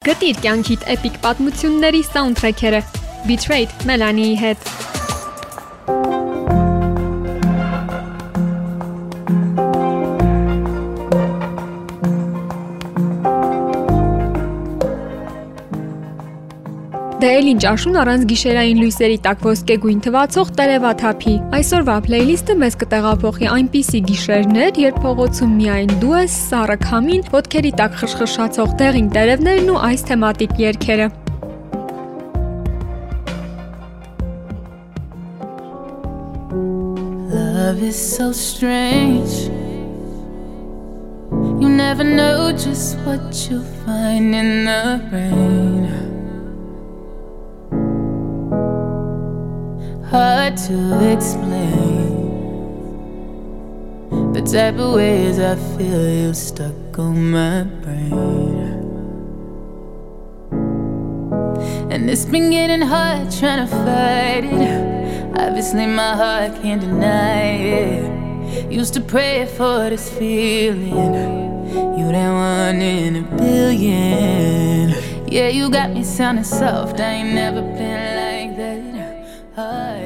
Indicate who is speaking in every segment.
Speaker 1: Գտիր կյանքիդ էպիկ պատմությունների սաունդթրեքերը. Betrayed Melanie-ի հետ։ Դե էլ ինչ աշուն առանց գիշերային լույսերի տակ ոսկեգույն թվացող տելևաթափի։ Այսօրվա փլեյլիստը մեզ կտեղափոխի այնպիսի գիշերներ, երբ փողոցում միայն դու ես, սառը քամին, ոտքերի տակ խշխշացող դեղին տերևներն ու այս թեմատիկ երգերը։
Speaker 2: Love is so strange. You never know just what you'll find in the rain. Hard to explain. The type of ways I feel you stuck on my brain. And it's been getting hard trying to fight it. Obviously, my heart can't deny it. Used to pray for this feeling. You that one in a billion. Yeah, you got me sounding soft. I ain't never been like.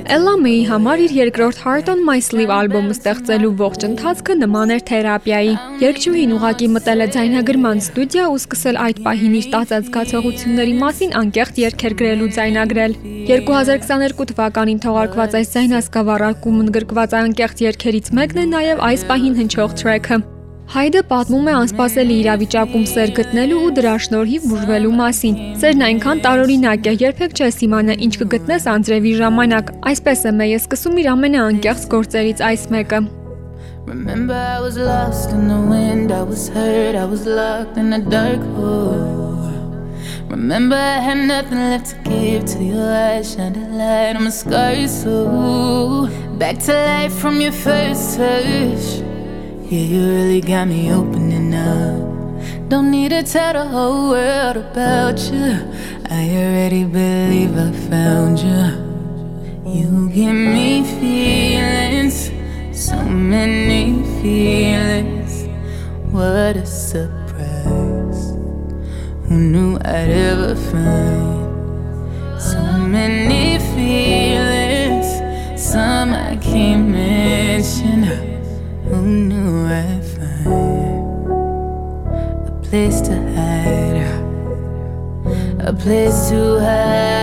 Speaker 1: Ella May-ի համար իր երկրորդ Heart on My Sleeve ալբոմը ստեղծելու ողջ ընթացքը նման էր թերապիայի։ Երգչուհին ուղակի մտել է ձայնագրման ստուդիա ու սկսել այդ պահին իր տածած զգացողությունների մասին անկեղծ երգեր գրելու ձայնագրել։ 2022 թվականին թողարկված այս ձայնասկավառակում ընդգրկված անկեղծ երգերից մեկն է նաև այս պահին հնչող թրեքը։ Հայդը պատմում է անսպասելի իրավիճակում սեր գտնելու ու դրա շնորհիվ բուժվելու մասին։ Սերն այնքան տարօրինակ է, երբեք չես իմանա ինչ կգտնես անձրևի ժամանակ։ Այսպես է մեյը սկսում իր ամենաանկեղծ գործերից այս մեկը։
Speaker 2: Remember I was lost in the wind, I was hurt, I was locked in a dark hole. Remember I had nothing left to give till your eyes shined a light on my scarred soul. Back to life from your first touch. Yeah, you really got me opening up. Don't need to tell the whole world about you. I already believe I found you. You give me feelings, so many feelings. What a surprise. Who knew I'd ever find so many feelings? Some I can't mention. Who knew I'd find a place to hide, a place to hide?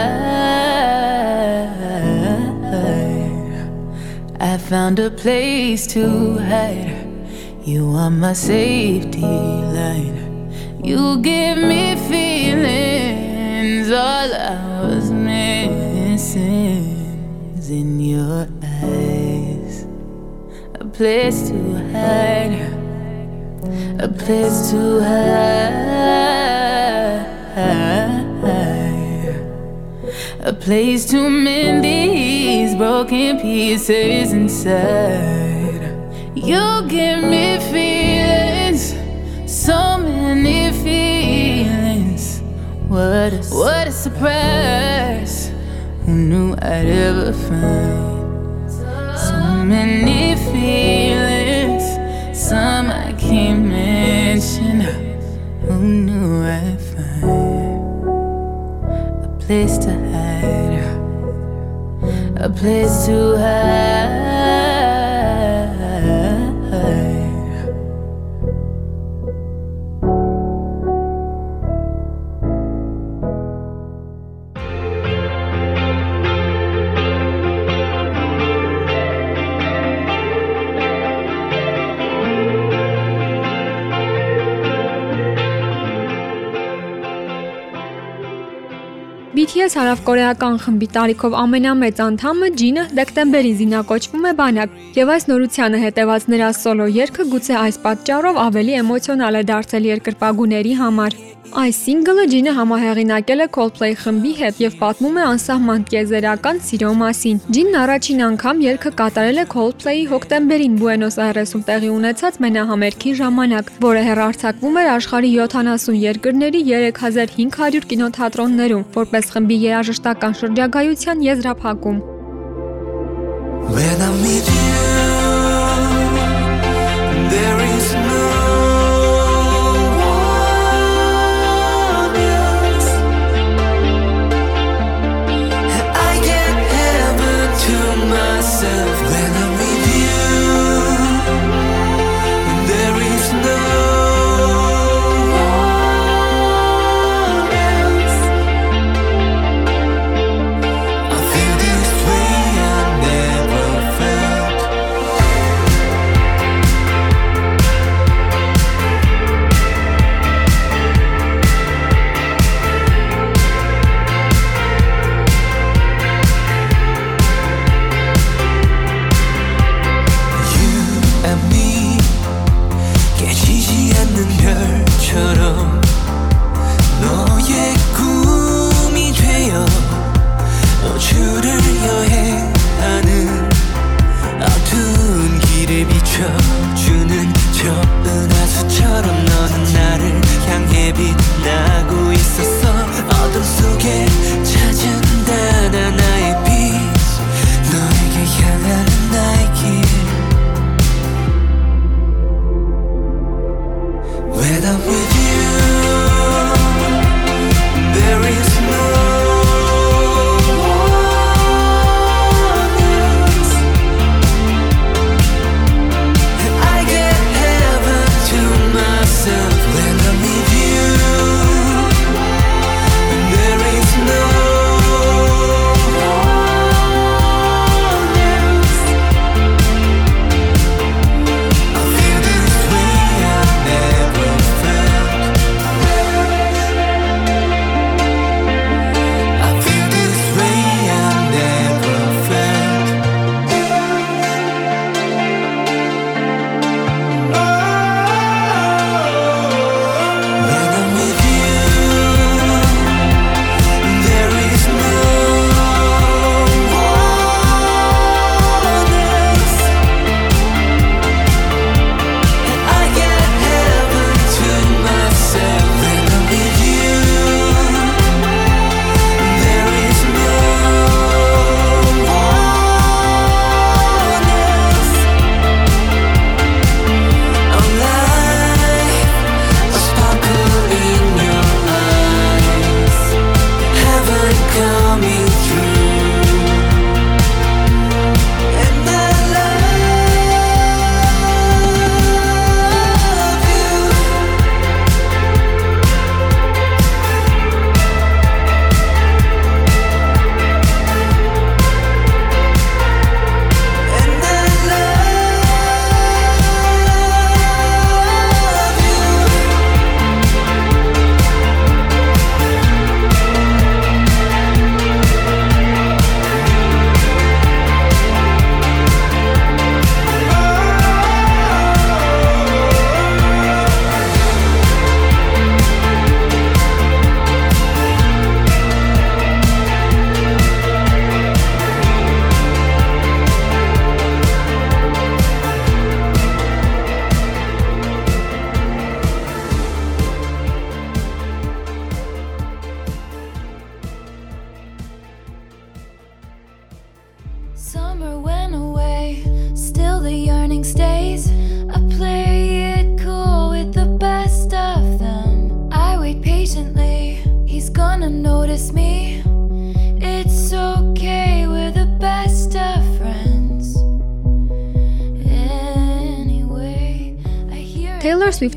Speaker 2: I found a place to hide. You are my safety line. You give me feelings. All I was missing in your place to hide, a place to hide, a place to mend these broken pieces inside. You give me feelings, so many feelings. What a, what a surprise! Who knew I'd ever find? Many feelings, some I can't mention. Who knew I'd find a place to hide, a place to hide?
Speaker 1: BTS հարավկորեական խմբի տարիքով ամենամեծ անդամը Ջինը դեկտեմբերին զինակոչվում է բանակ, եւ այս նորությանը հետեված նրա սոլո երգը գուցե այս պատճառով ավելի էմոցիոնալ է դարձել երկրպագուների համար։ Այս սինգլը Ջինը համահեղինակել է Coldplay խմբի հետ եւ պատմում է անսահման տիեզերական սիրո մասին։ Ջինն առաջին անգամ երգը կատարել է Coldplay-ի հոկտեմբերին Բուենոս Այրեսում տեղի ունեցած մենահամերգի ժամանակ, որը հեռարձակվում էր աշխարհի 70 երկրների 3500 կինոթատրոններում, որպես խմբի երաժշտական շրջագայության եզրափակում։ When I meet you,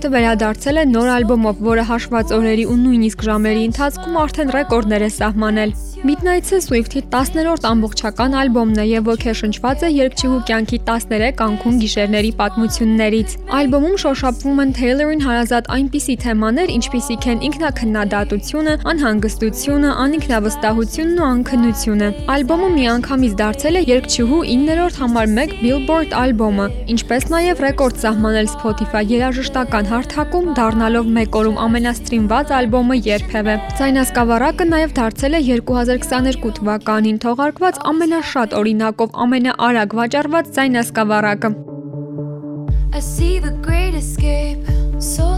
Speaker 1: Swift-ը վերադարձել է նոր ալբոմով, որը հաշված օրերի ու նույնիսկ ժամերի ընթացքում արդեն ռեկորդներ է սահմանել։ Midnights-ը Swift-ի 10-րդ ամբողջական ալբոմն է եւ ոգեշնչված է երգչուհու կյանքի 13 անկուն գիշերների պատմություններից։ Ալբոմում շոշափվում են Taylor-ին հարազատ այնպիսի թեմաներ, ինչպիսիք են ինքնաքննադատությունը, անհանգստությունը, անինքնավստահությունն ու անքնությունը։ Ալբոմը միանգամից դարձել է երգչուհու 9-րդ համար 1 Billboard ալբոմը, ինչպես նաև ռեկորդ սահմանել Spotify երաժշտական հարթակում, դառնալով մեկ օրում ամենաստրիմված ալբոմը երբևէ։ Ձայնասկավառակը նաև դարձել է 2000 2022 թվականին թողարկված ամենաշատ օրինակով ամենաարագ վաճառված ձայնասկավառակը։
Speaker 3: I see the great escape. So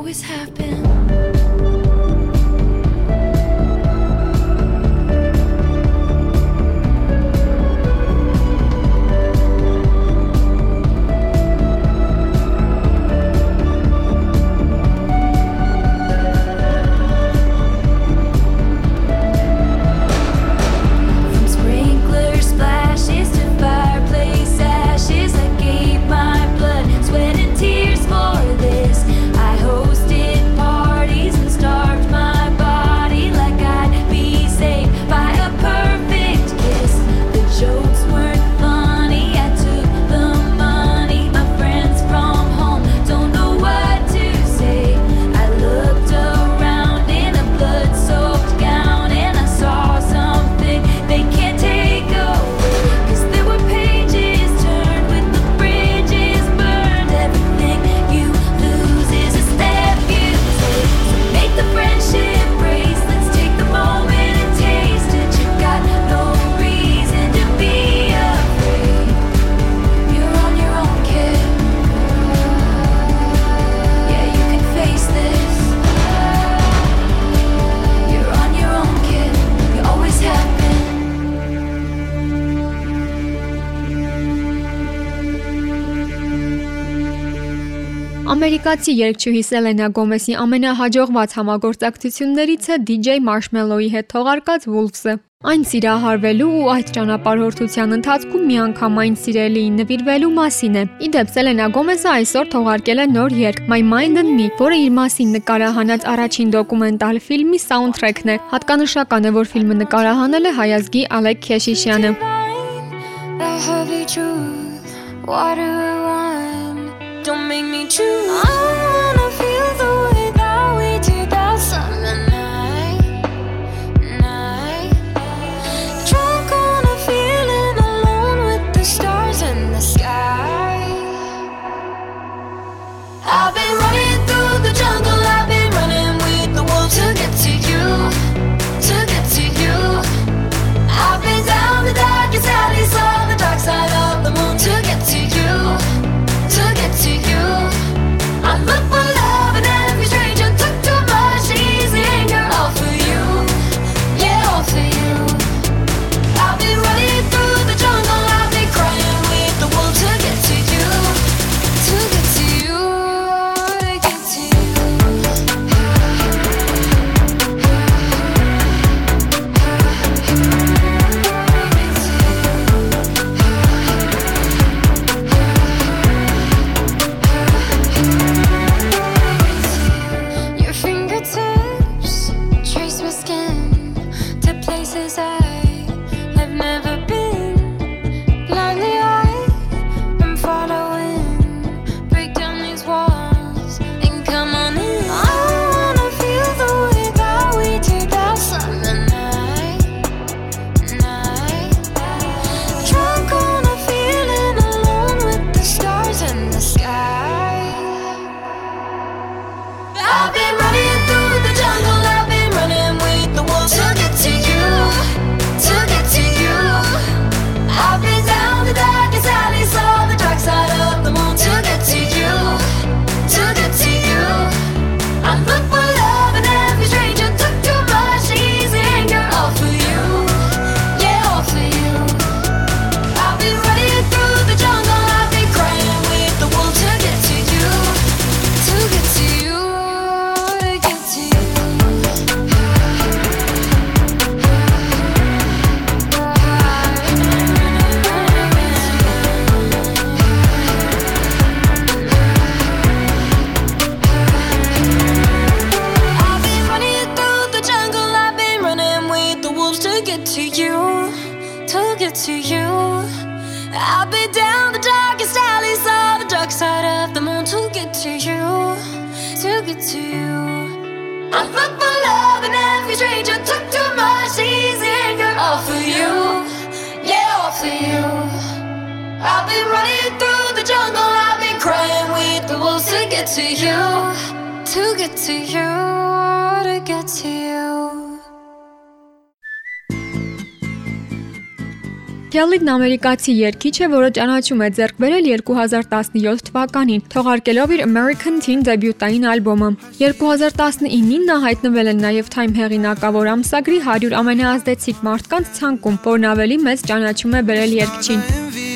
Speaker 3: always have been.
Speaker 1: Ամերիկացի երգչուհի Սելենա Գոմեսի ամենահաջողված համագործակցություններից է DJ Marshmello-ի հետ թողարկած Wolves-ը։ Այն սիրահարվելու ու այդ ճանապարհորդության ընթացքում միանգամայն սիրելիին նվիրվելու մասին է։ Իդեպ Սելենա Գոմեսը այսօր թողարկել է նոր երգ My Mind and Me, որը իր մասին նկարահանած առաջին դոկումենտալ ֆիլմի սաունդթրեքն է։ Հատկանշական է, որ ֆիլմը նկարահանել է հայազգի Ալեկ Քեշիշյանը։
Speaker 3: The heavy truth, water wine. Don't make me choose. I've been running through the jungle, I've been crying with the wolves to get to you, to get to you, to get to you.
Speaker 4: Քելիդն ամերիկացի երգիչ է, որը ճանաչում է ձեռք բերել 2017 թվականին, թողարկելով իր American Teen դեբյուտային ալբոմը։ 2019-ին նա հայտնվել է նաև Time հեղինակավոր ամսագրի 100 ամենաազդեցիկ մարդկանց ցանկում, որն ավելի մեծ ճանաչում է բերել երգչին։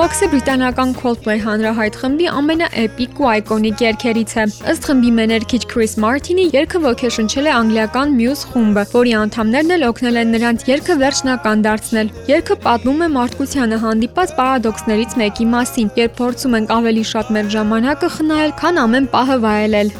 Speaker 5: Clocks-ը բրիտանական Coldplay հանրահայտ խմբի ամենաէպիկ ու այկոնիկ երգերից է։ Ըստ խմբի մեներքիչ Chris Martin-ի երգը ոգեշնչել է անգլիական Muse խումբը, որի անդամներն էլ օգնել են նրանց երգը վերջնական դարձնել։ Երգը պատմում է մարդկությանը հանդիպած պարադոքսներից մեկի մասին, երբ փորձում ենք ավելի շատ մեր ժամանակը խնայել, քան ամեն պահը վայելել։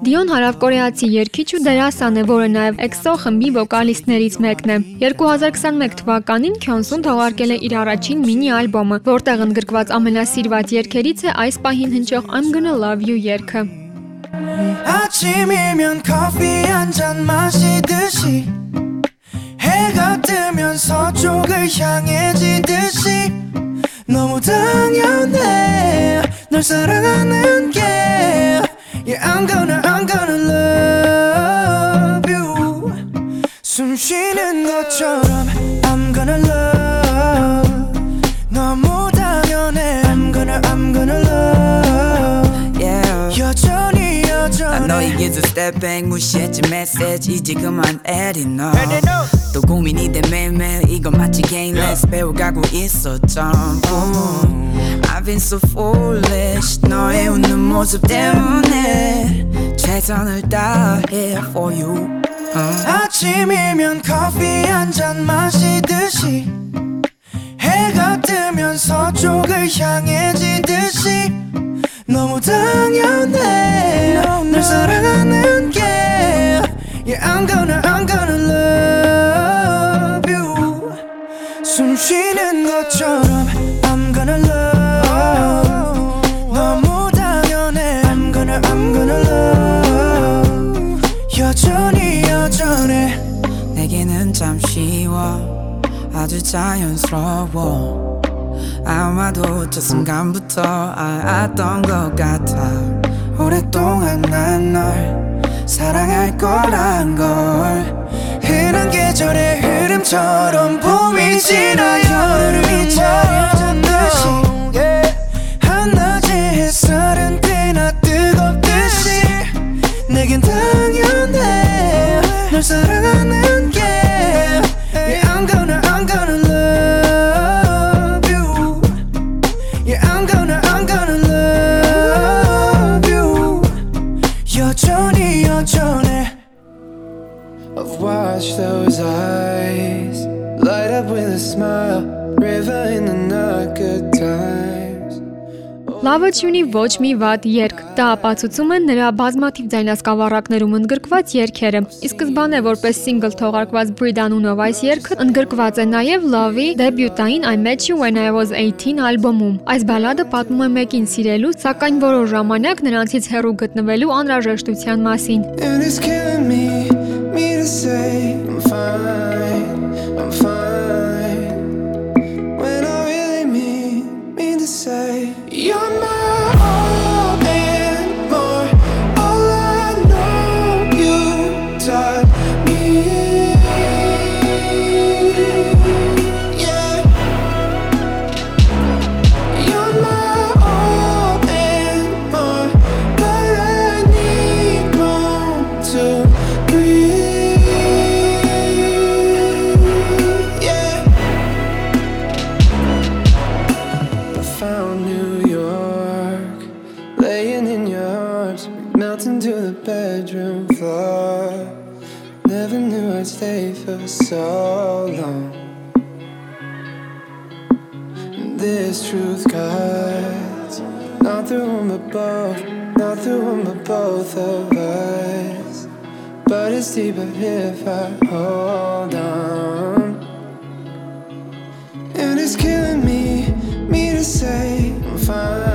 Speaker 5: Դիոն հարավկորեացի երգիչ ու դերասան է, որը նաև EXO խմբի վոկալիստներից մեկն է։ 2021 թվականին Քյոնսուն թողարկել է իր առաջին մինի ալբոմը, որտեղ ընդգրկված ամենասիրված երգերից է այս պահին հնչող I'm Gonna Love You երգը։ 아침이면 커피 한잔 마시듯이 해가 뜨면 서쪽을 향해 지듯이 너무 당연해 널 사랑하는 게 Yeah I'm gonna I'm gonna love you 숨 쉬는 것처럼 I'm gonna love a step back 무시했지 메시지 이제 그만해 너또 고민이 돼 매일매일. 이거 마치 게임 레스 배워가고 있어 전부 I've been so foolish. 너의 웃는 모습 때문에 최선을 다해 for you. Uh. 아침이면 커피 한 잔 마시듯이 해가 뜨면 서쪽을 향해 지듯이 너무 당연해 널 사랑하는 게 Yeah I'm gonna I'm gonna love you 숨 쉬는 것처럼 I'm gonna love 너무 당연해 I'm gonna I'm gonna love 여전히 여전해
Speaker 6: 내게는 참 쉬워
Speaker 5: 아주 자연스러워 아마도 저 순간부터 알았던 것 같아. 오랫동안 난 널 사랑할 거란 걸. 흔한 계절의 흐름처럼 봄이 지나 여름이 차
Speaker 1: Լավը չունի ոչ մի վատ երգ։ Դա ապացուցում են նրա բազմաթիվ ձայնասկավառակներում ընդգրկված երգերը։ Ի սկզբանե որպես սինգլ թողարկված Breed անունով այս երգը ընդգրկված է նաև Love-ի դեբյուտային I Met You When I Was 18 ալբոմում։ Այս բալադը պատմում է մեկին սիրելու, սակայն որոշ ժամանակ նրանցից հեռու գտնվելու անհրաժեշտության մասին։
Speaker 7: And it's killing me, not through one but both of us. But it's deeper if I hold on. And it's killing me, me to say I'm fine,